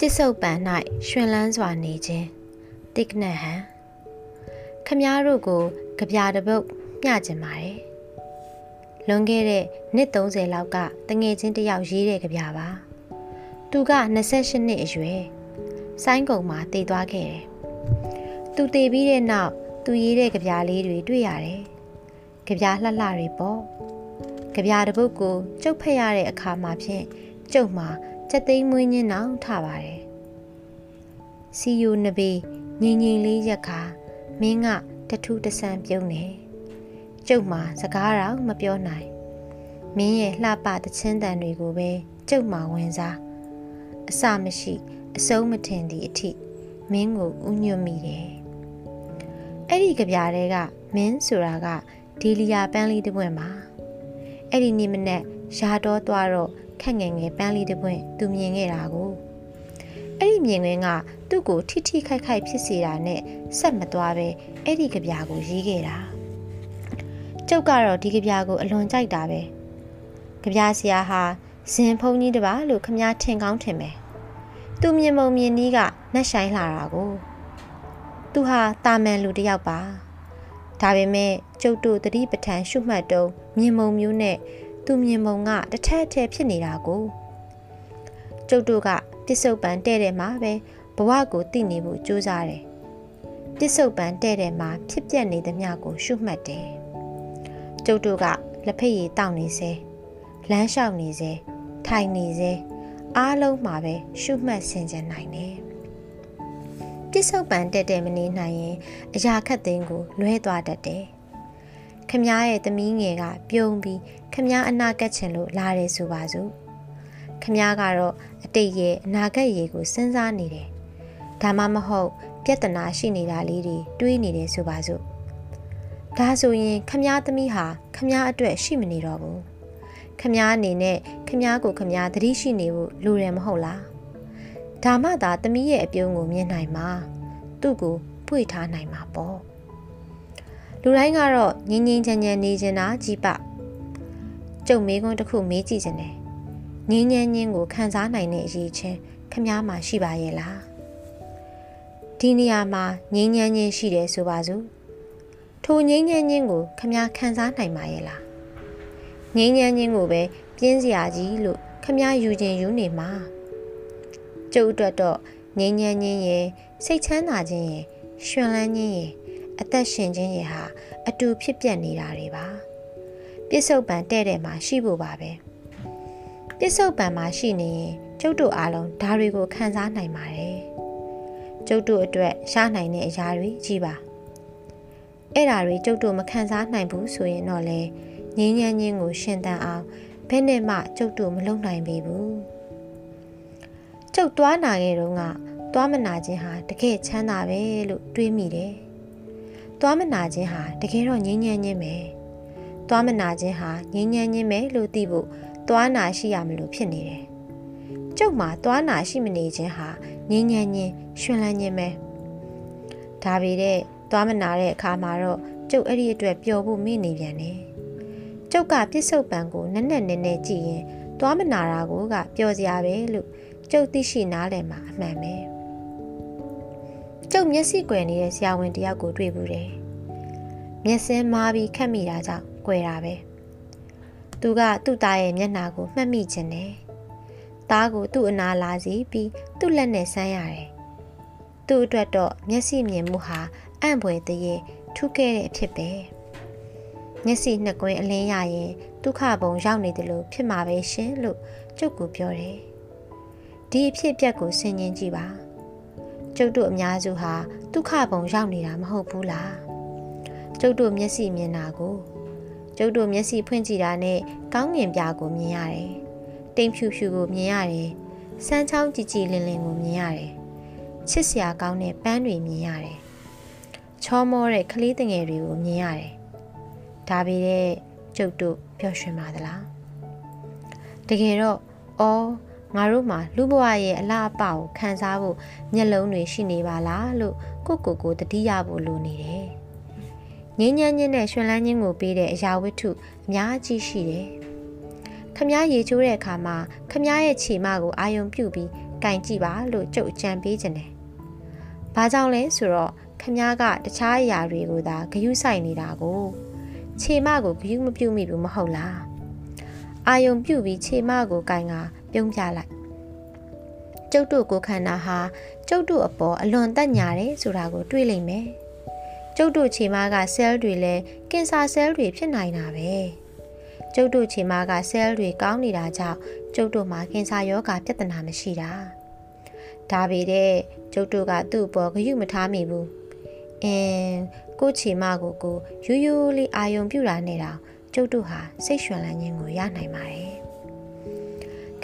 တစ္ဆုတ်ပံ၌ရှင်လန်းစွာနေခြင်းတိကနဟံခမားတို့ကိုကြပြတပုတ်မျှကျင်ပါတယ်လွန်ခဲ့တဲ့နှစ်30လောက်ကတငယ်ချင်းတယောက်ရေးတဲ့ကြပြပါသူက28နှစ်အရွယ်ဆိုင်းကုံမှာတည်သွားခဲ့တယ်သူတည်ပြီးတဲ့နောက်သူရေးတဲ့ကြပြလေးတွေတွေ့ရတယ်ကြပြလှလှတွေပေါ့ကြပြတပုတ်ကိုကျုပ်ဖက်ရတဲ့အခါမှာဖြင့်ကျုပ်မှာ စက်သိမ်းမွေးညင်းအောင်ထပါတယ်စီယိုနဘေးငိမ့်ငိမ့်လေးရက်ခါမင်းကတထူးတဆန်ပြုံးနေကျုပ်မှာစကားတော့မပြောနိုင်မင်းရဲ့လှပတချင်းတန်တွေကိုပဲကျုပ်မှာဝင်စားအစမရှိ အဆုံးမထင်သည့်အထိမင်းကိုဥညွတ်မိတယ်အဲ့ဒီကြပြားတွေကမင်းဆိုတာကဒီလီယာပန်းလေးတစ်ပွင့်မှာအဲ့ဒီနေ့မနေ့ရာတော်သွားတော့ ခက်ငယ်ငယ်ပန်းလေးတစ်ပွင့်သူမြင်ခဲ့တာကိုအဲ့ဒီမြင်ကွင်းကသူ့ကိုထိထိခိုက်ခိုက်ဖြစ်စေတာနဲ့ဆက်မသွားပဲအဲ့ဒီကြပြာကိုရေးခဲ့တာကျုပ်ကတော့ဒီကြပြာကိုအလွန်ကြိုက်တာပဲကြပြာဆရာဟာဇင်ဖုန်းကြီးတပါလို့ခမားထင်ကောင်းထင်မယ်သူမြင်မုံမြင်နီးကနှက်ဆိုင်လာတာကိုသူဟာတာမန်လူတယောက်ပါဒါပေမဲ့ကျုပ်တို့တတိပဋ္ဌာန်ရှုမှတ်တုံးမြင်မုံမျိုးနဲ့ သူမြင်မုံကတထက်ထဲဖြစ်နေတာကိုကျုပ်တို့ကပစ္စုပန်တဲ့တဲ့မှာပဲဘဝကိုသိနေဖို့ကြိုးစားတယ်ပစ္စုပန်တဲ့တဲ့မှာဖြစ်ပျက်နေသမျှကို ရှုမှတ်တယ်ကျုပ်တို့ကလက်ဖက်ရည်တောက်နေစေလမ်းလျှောက်နေစေထိုင်နေစေအားလုံးမှာပဲရှုမှတ်ဆင်ခြင်နိုင်တယ်ပစ္စုပန်တဲ့တဲ့မနေနိုင်ရင်အရာခတ်သိမ်းကိုလွဲသွားတတ်တယ် ခမည်းရဲ့သမီးငယ်ကပြုံးပြီးခမည်းအနာကတ်ချင်လို့လာတယ်ဆိုပါစို့ခမည်းကတော့အတိတ်ရဲ့အနာဂတ်ရေကိုစဉ်းစားနေတယ်ဒါမှမဟုတ် ပြဿနာရှိနေတာလေးတွေတွေးနေတယ်ဆိုပါစို့ဒါဆိုရင်ခမည်းသမီးဟာခမည်းအတွက်ရှိမနေတော့ဘူးခမည်းအနေနဲ့ခမည်းကိုခမည်းသတိရှိနေဖို့လိုတယ်မဟုတ်လားဒါမှသာသမီးရဲ့အပြုံးကိုမြင်နိုင်မှာသူ့ကိုပွေထားနိုင်မှာပေါ့ လူတိုင်းကတော့ငင်းငင်းချမ်းချမ်းနေချင်တာကြီးပကျုံမေးခွန်းတစ်ခုမေးကြည့်ခြင်းတယ်ငင်းငင်းချင်းကိုခံစားနိုင်တဲ့အရေးချင်းခမားမှာရှိပါရဲ့လားဒီနေရာမှာငင်းငင်းချင်းရှိတယ်ဆိုပါစို့ထိုငင်းငင်းချင်းကိုခမားခံစားနိုင်ပါရဲ့လားငင်းငင်းချင်းကိုပဲပြင်းစရာကြီးလို့ခမားယူခြင်းယူနေမှာကျုပ်အတွက်တော့ငင်းငင်းချင်းရဲ့စိတ်ချမ်းသာခြင်းရဲ့ရှင်လန်းခြင်းရဲ့ အသက်ရှင်ခြင်းရဲ့ဟာအတူဖြစ်ပျက်နေတာတွေပါပြစ္ဆုတ်ပံတဲ့တဲ့မှာရှိဖို့ပါပဲပြစ္ဆုတ်ပံမှာရှိနေရင်ကျုပ်တို့အားလုံးဒါတွေကိုခံစားနိုင်ပါတယ်ကျုပ်တို့အတွက်ရှားနိုင်တဲ့အရာတွေကြီးပါအဲ့ဓာတွေကျုပ်တို့မခံစားနိုင်ဘူးဆိုရင်တော့လေငင်းညမ်းချင်းကိုရှင်တန်အောင်ဘယ်နဲ့မှကျုပ်တို့မလုပ်နိုင်ပေဘူးကျုပ်သွားနာခဲ့တော့ကသွားမနာခြင်းဟာတကယ်ချမ်းသာပဲလို့တွေးမိတယ် သွားမနာခြင်းဟာတကယ်တော့ငြိမ်းချမ်းခြင်းပဲသွားမနာခြင်းဟာငြိမ်းချမ်းခြင်းပဲလို့သိဖို့သွားနာရှိရမလို့ဖြစ်နေတယ်ကျုပ်မှာသွားနာရှိမနေခြင်းဟာငြိမ်းချမ်းခြင်းရှင်လန်းခြင်းပဲဒါပေတဲ့သွားမနာတဲ့အခါမှာတော့ကျုပ်အဲ့ဒီအတွက်ပျော်ဖို့မေ့နေပြန်တယ်ကျုပ်ကပြစ္ဆုတ်ပံကိုနက်နက်နဲနဲကြည့်ရင်သွားမနာတာကိုကပျော်စရာပဲလို့ကျုပ်သိရှိနားလည်မှာအမှန်ပဲ ကျုပ်မျက်စိကွယ်နေတဲ့ဆရာဝန်တယောက်ကိုတွေ့ဘူးတယ်။မျက်စင်းမားပြီးခတ်မိတာကြောင့်ကွယ်တာပဲ။သူကသူ့သားရဲ့မျက်နှာကိုမှတ်မိခြင်းနဲ့သားကိုသူ့အနာလာစီပြီးသူ့လက်နဲ့ဆန်းရတယ်။သူ့အတွက်တော့မျက်စိမြင်မှုဟာအံ့ဖွယ်တည်းထူးခဲ့တဲ့အဖြစ်ပဲ။မျက်စိနှစ်ကွင်းအလင်းရရင်ဒုက္ခဘုံရောက်နေတယ်လို့ဖြစ်မှာပဲရှင်လို့ကျုပ်ကပြောတယ်။ဒီအဖြစ်အပျက်ကိုဆင်ញင်ကြည့်ပါ။ ကျုပ်တို့အများစုဟာဒုက္ခဘုံရောက်နေတာမဟုတ်ဘူးလားကျုပ်တို့မျက်စိမြင်တာကိုကျုပ်တို့မျက်စိဖွင့်ကြည့်တာနဲ့ကောင်းငင်ပြာကိုမြင်ရတယ်တိမ်ဖြူဖြူကိုမြင်ရတယ်စမ်းချောင်းကြည်ကြည်လင်းလင်းကိုမြင်ရတယ်ချစ်စရာကောင်းတဲ့ပန်းတွေမြင်ရတယ်ချောမောတဲ့ကလေးတငယ်တွေကိုမြင်ရတယ်ဒါပေမဲ့ကျုပ်တို့ပျော်ရွှင်ပါသလားတကယ်တော့အော် ငါတို့မှာလူဘဝရဲ့အလားအပကိုခံစားဖို့မျက်လုံးတွေရှိနေပါလားလို့ကိုကိုကိုတတိယဖို့လိုနေတယ်။ငင်းညမ်းညင်းနဲ့ရွှင်လန်းခြင်းကိုပေးတဲ့အရာဝတ္ထုအများကြီးရှိတယ်။ခမားရေချိုးတဲ့အခါမှာခမားရဲ့ခြေမကိုအာယုံပြုတ်ပြီးကင်ကြည့်ပါလို့ကြုတ်အကြံပေးခြင်းတယ်။ဘာကြောင့်လဲဆိုတော့ခမားကတခြားအရာတွေကိုသာဂယုစိုက်နေတာကိုခြေမကိုဂယုမပြုတ်မိဘူးမဟုတ်လား။အာယုံပြုတ်ပြီးခြေမကိုကင်က ပြုံးပြလိုက်။ကျုပ်တို့ကိုခန္ဓာဟာကျုပ်တို့အပေါ်အလွန်တက်ညာတယ်ဆိုတာကိုတွေးလိမ့်မယ်။ကျုပ်တို့ခြေမကဆဲလ်တွေလည်းကင်ဆာဆဲလ်တွေဖြစ်နိုင်တာပဲ။ကျုပ်တို့ခြေမကဆဲလ်တွေကောင်းနေတာကြောင့်ကျုပ်တို့မှာကင်ဆာရောဂါပြဿနာမရှိတာဒါပေတဲ့ကျုပ်တို့ကသူ့အပေါ်ဂရုမထားမိဘူးအင်းကိုချီမကိုကိုယူးယူးလေးအာယုံပြူတာနဲ့တော့ကျုပ်တို့ဟာစိတ်ရွှင်လန်းခြင်းကိုရနိုင်ပါတယ်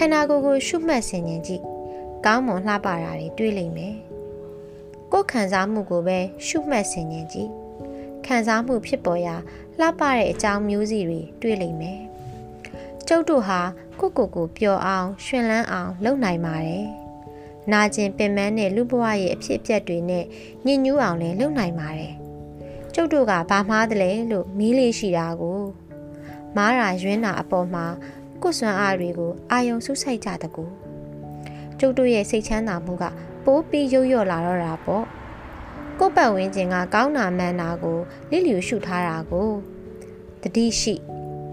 ခန္ဓာကိုယ်ကို ရှုမှတ်ဆင်ခြင်ကြည့်ကောင်းမွန်လှပတာတွေတွေ့လိမ့်မယ်ကိုယ်ခံစားမှုကိုပဲရှုမှတ်ဆင်ခြင်ကြည့်ခံစားမှုဖြစ်ပေါ်ရာလှပတဲ့အကြောင်းမျိုးစီတွေတွေ့လိမ့်မယ်ကျုပ်တို့ဟာကိုကိုကိုပျော်အောင်ရှင်လန်းအောင်လုပ်နိုင်ပါတယ်။နာကျင်ပင်ပန်းတဲ့လူဘဝရဲ့အဖြစ်အပျက်တွေနဲ့ညှဉ်းညူးအောင်လည်းလုပ်နိုင်ပါတယ်။ကျုပ်တို့ကဘာမှားတယ်လဲလို့မီးလေးရှိတာကိုမားတာရွင်းတာအပေါ်မှာ ကိုယ်စွမ်းအားတွေကိုအာယုံဆုဆိုင်ကြတကူကျုပ်တို့ရဲ့စိတ်ချမ်းသာမှုကပိုးပြီးရုပ်ရော့လာတော့တာပေါ့ကိုယ်ပတ်ဝန်းကျင်ကကောင်းတာမှန်တာကိုလိလျူရှုထားတာကိုတတိရှိ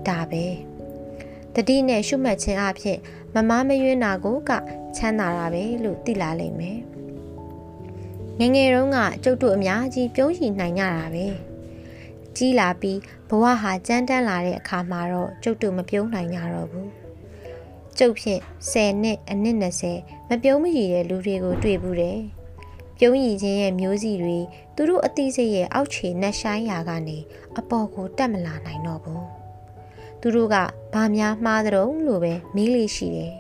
ဒါပဲတတိနဲ့ရှုမှတ်ခြင်းအဖြစ်မမမယွင်းတာကိုကချမ်းသာတာပဲလို့သိလာလိမ့်မယ်ငငယ်တုန်းကကျုပ်တို့အများကြီးပြုံးရည်နိုင်ကြတာပဲ ကြီးလာပြီးဘဝဟာကြမ်းတမ်းလာတဲ့အခါမှာတော့ကျုပ်တို့မပြုံးနိုင်ကြတော့ဘူးကျုပ်ဖြင့်10နှစ်အနည်း20မပြုံးမရည်တဲ့လူတွေကိုတွေ့ဘူးတယ်ပြုံးရည်ခြင်းရဲ့မျိုးစီတွေသူတို့အသိစိတ်ရဲ့အောက်ခြေနှက်ဆိုင်ရာကနေအပေါ်ကိုတက်မလာနိုင်တော့ဘူးသူတို့ကဘာများမှားတဲ့ုံလို့ပဲမေးလေးရှိတယ်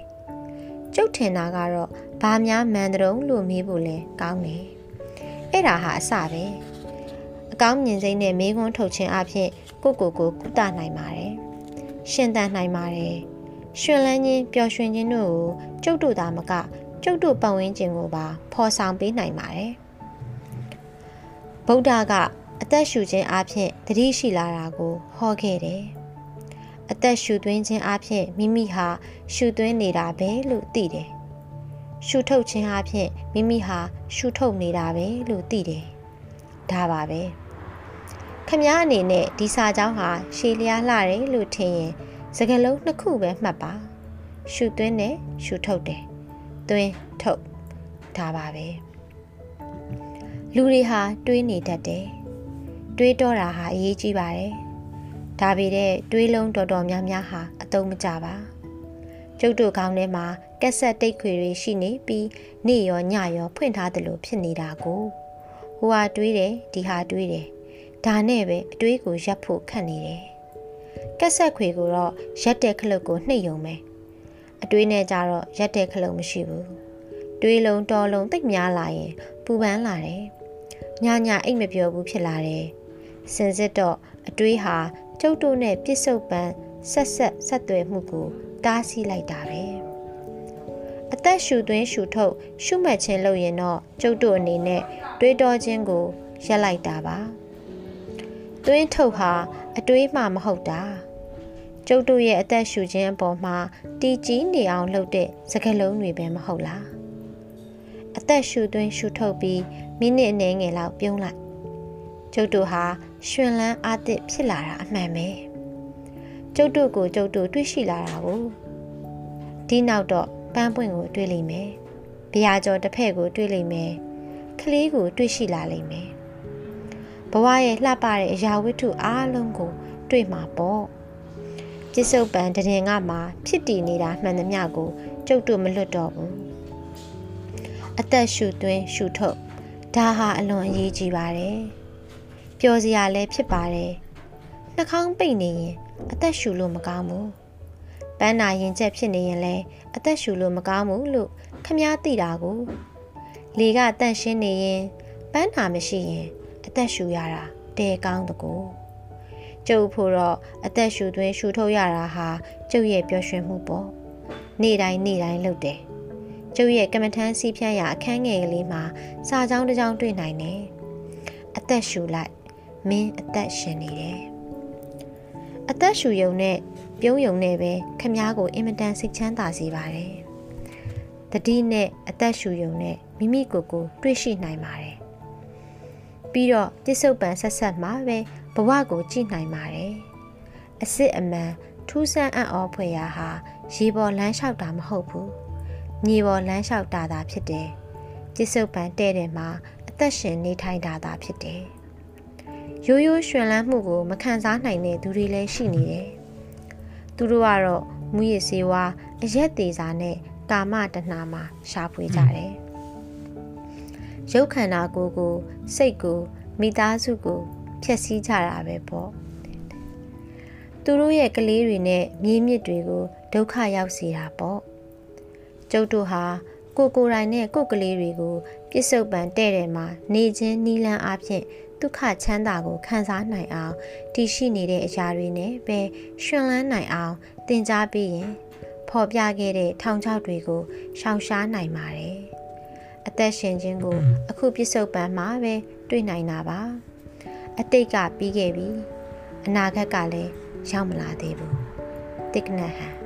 ။ကျုပ်ထင်တာကတော့ဘာများမှန်တဲ့ုံလို့မေးဖို့လဲကောင်းတယ်။အဲ့ဒါဟာအစပဲ။ အကောင်းမြင်စိမ့်နဲ့မေးခွန်းထုတ်ခြင်းအပြင်ကိုကိုကိုကုသနိုင်ပါတယ်။ရှင်သန်နိုင်ပါတယ်။ရှင်လန်းခြင်းပျော်ရွှင်ခြင်းတို့ကိုကျုပ်တို့သာမကကျုပ်တို့ပတ်ဝန်းကျင်ကိုပါဖော်ဆောင်ပေးနိုင်ပါတယ်။ဗုဒ္ဓကအသက်ရှူခြင်းအပြင်တတိရှိလာတာကိုဟောခဲ့တယ်။အသက်ရှူသွင်းခြင်းအပြင်မိမိဟာရှူသွင်းနေတာပဲလို့သိတယ်။ရှူထုတ်ခြင်းအပြင်မိမိဟာရှူထုတ်နေတာပဲလို့သိတယ်။ဒါပါပဲ။ ခမည်းအနေနဲ့ဒီစာကြောင်းဟာရှည်လျားလှတယ်လို့ထင်ရင်စကလုံးနှစ်ခုပဲမှတ်ပါ။ရှူသွင်းတယ်ရှူထုတ်တယ်။သွင်းထုတ်ဒါပါပဲ။လူတွေဟာတွေးနေတတ်တယ်။တွေးတော့တာဟာအရေးကြီးပါတယ်။ဒါပေတဲ့တွေးလုံးတော်တော်များများဟာအတုံးမကြပါကျုပ်တို့ခေါင်းထဲမှာကက်ဆက်တိတ်ခွေတွေရှိနေပြီးနေ့ရောညရောဖွင့်ထားတယ်လို့ဖြစ်နေတာကိုဟိုဟာတွေးတယ်ဒီဟာတွေးတယ် ဒါနဲ့ပဲအတွေးကိုရပ်ဖို့ခက်နေတယ်ကက်ဆက်ခွေကိုတော့ရက်တဲ့ခလုတ်ကိုနှိပ်ယုံမယ်အတွေးနဲ့ကြတော့ရက်တဲ့ခလုတ်မရှိဘူးတွေးလုံးတော်လုံးတိတ်များလာရင်ပူပန်းလာတယ်ညညအိတ်မပြောဘူးဖြစ်လာတယ်စင်စစ်တော့အတွေးဟာကျုပ်တို့နဲ့ပြစ်စုံပန်းဆက်ဆက်ဆက်သွယ်မှုကိုတားဆီးလိုက်တာပဲအသက်ရှူသွင်းရှူထုတ်ရှုမှတ်ခြင်းလုပ်ရင်တော့ကျုပ်တို့အနေနဲ့တွေးတောခြင်းကိုရပ်လိုက်တာပါ သွင်းထုတ်ဟာအတွေးမှမဟုတ်တာကျုပ်တို့ရဲ့အသက်ရှူခြင်းအပေါ်မှာတည်ကြည်နေအောင်လုပ်တဲ့စကလုံးတွေပဲမဟုတ်လားအသက်ရှူသွင်းရှူထုတ်ပြီးမိနစ်အနည်းငယ်လောက်ပြုံးလိုက်ကျုပ်တို့ဟာရှင်လန်းအားသစ်ဖြစ်လာတာအမှန်ပဲကျုပ်တို့ကိုကျုပ်တို့တွေ့ရှိလာတာကိုဒီနောက်တော့ပန်းပွင့်ကိုတွေ့လိမ့်မယ်ဗျာကျော်တစ်ဖက်ကိုတွေ့လိမ့်မယ်ကလေးကိုတွေ့ရှိလာလိမ့်မယ် ဘဝရဲ့လှပတဲ့အရာဝတ္ထုအားလုံးကို တွေ့မှာပေါ့ပြစ္ဆုတ်ပံတရင်ကမှဖြစ်တည်နေတာမှန်သမျှကိုကျုပ်တို့မလွတ်တော့ဘူးအသက်ရှူသွင်းရှူထုတ်ဒါဟာအလွန်အရေးကြီးပါတယ်ပျော်စရာလည်းဖြစ်ပါတယ်နှာခေါင်းပိတ်နေရင်အသက်ရှူလို့မကောင်းဘူးပန်းနာရင်ချက်ဖြစ်နေရင်လည်းအသက်ရှူလို့မကောင်းဘူးလို့ခမားသိတာကိုလေကတန့်ရှင်းနေရင်ပန်းနာမရှိရင် အသက်ရှူရတာတဲကောင်းတကူကျုပ်ဖို့တော့အသက်ရှူသွင်းရှူထုတ်ရတာဟာကျုပ်ရဲ့ပျော်ရွှင်မှုပေါ့နေ့တိုင်းနေ့တိုင်းလုပ်တယ်ကျုပ်ရဲ့ကမ္မထမ်းစီးဖြန်းရာအခန်းငယ်ကလေးမှာစာကြောင်းတစ်ကြောင်းတွေ့နိုင်တယ်အသက်ရှူလိုက်မင်းအသက်ရှင်နေတယ်အသက်ရှူယုံနဲ့ပြုံးယုံနဲ့ပဲခမားကိုအင်မတန်စိတ်ချမ်းသာစေပါတယ်တတိနဲ့အသက်ရှူယုံနဲ့မိမိကိုယ်ကို တွေ့ရှိနိုင်ပါတယ် ပြီးတော့ပြစ္ဆုတ်ပံဆက်ဆက်မှာပဲဘဝကိုကြည့်နိုင်ပါတယ်အစစ်အမှန်ထူးဆန်းအံ့ဩဖွယ်ရာဟာရေပေါ်လမ်းလျှောက်တာမဟုတ်ဘူးမြေပေါ်လမ်းလျှောက်တာသာဖြစ်တယ်ပြစ္ဆုတ်ပံတဲ့တယ်မှာအသက်ရှင်နေထိုင်တာသာဖြစ်တယ်ရိုးရိုးရွှင်လန်းမှုကိုမခံစားနိုင်တဲ့သူတွေလည်းရှိနေတယ်သူတို့ကတော့မူရည်စေဝါအရက်သေးစာနဲ့ကာမတဏှာမှာရှာဖွေကြတယ် ရုပ်ခန္ဓာကိုယ်ကို စိတ်ကိုမိသားစုကိုဖျက်ဆီးကြတာပဲပေါ့သူတို့ရဲ့ကလေးတွေနဲ့မြေးမြစ်တွေကိုဒုက္ခရောက်စေတာပေါ့ကျုပ်တို့ဟာကိုကိုယ်တိုင်နဲ့ကိုယ်ကလေးတွေကိုပြစ္ဆုတ်ပံတဲ့တယ်မှာနေခြင်းနီးလန်းအဖြစ်ဒုက္ခချမ်းသာကိုခံစားနိုင်အောင်တည်ရှိနေတဲ့အရာတွေနဲ့ပဲရှင်လန်းနိုင်အောင်သင်ကြားပေးရင်ဖော်ပြခဲ့တဲ့ထောင်ချောက်တွေကိုရှောင်ရှားနိုင်ပါတယ်။ အသက်ရှင်ခြင်းကို အခုပြစ္ဆုတ်ပံမှာပဲတွေ့နိုင်တာပါ။အတိတ်ကပြီးခဲ့ပြီ။အနာဂတ်ကလည်းရောက်မလာသေးဘူး။တိကနဟံ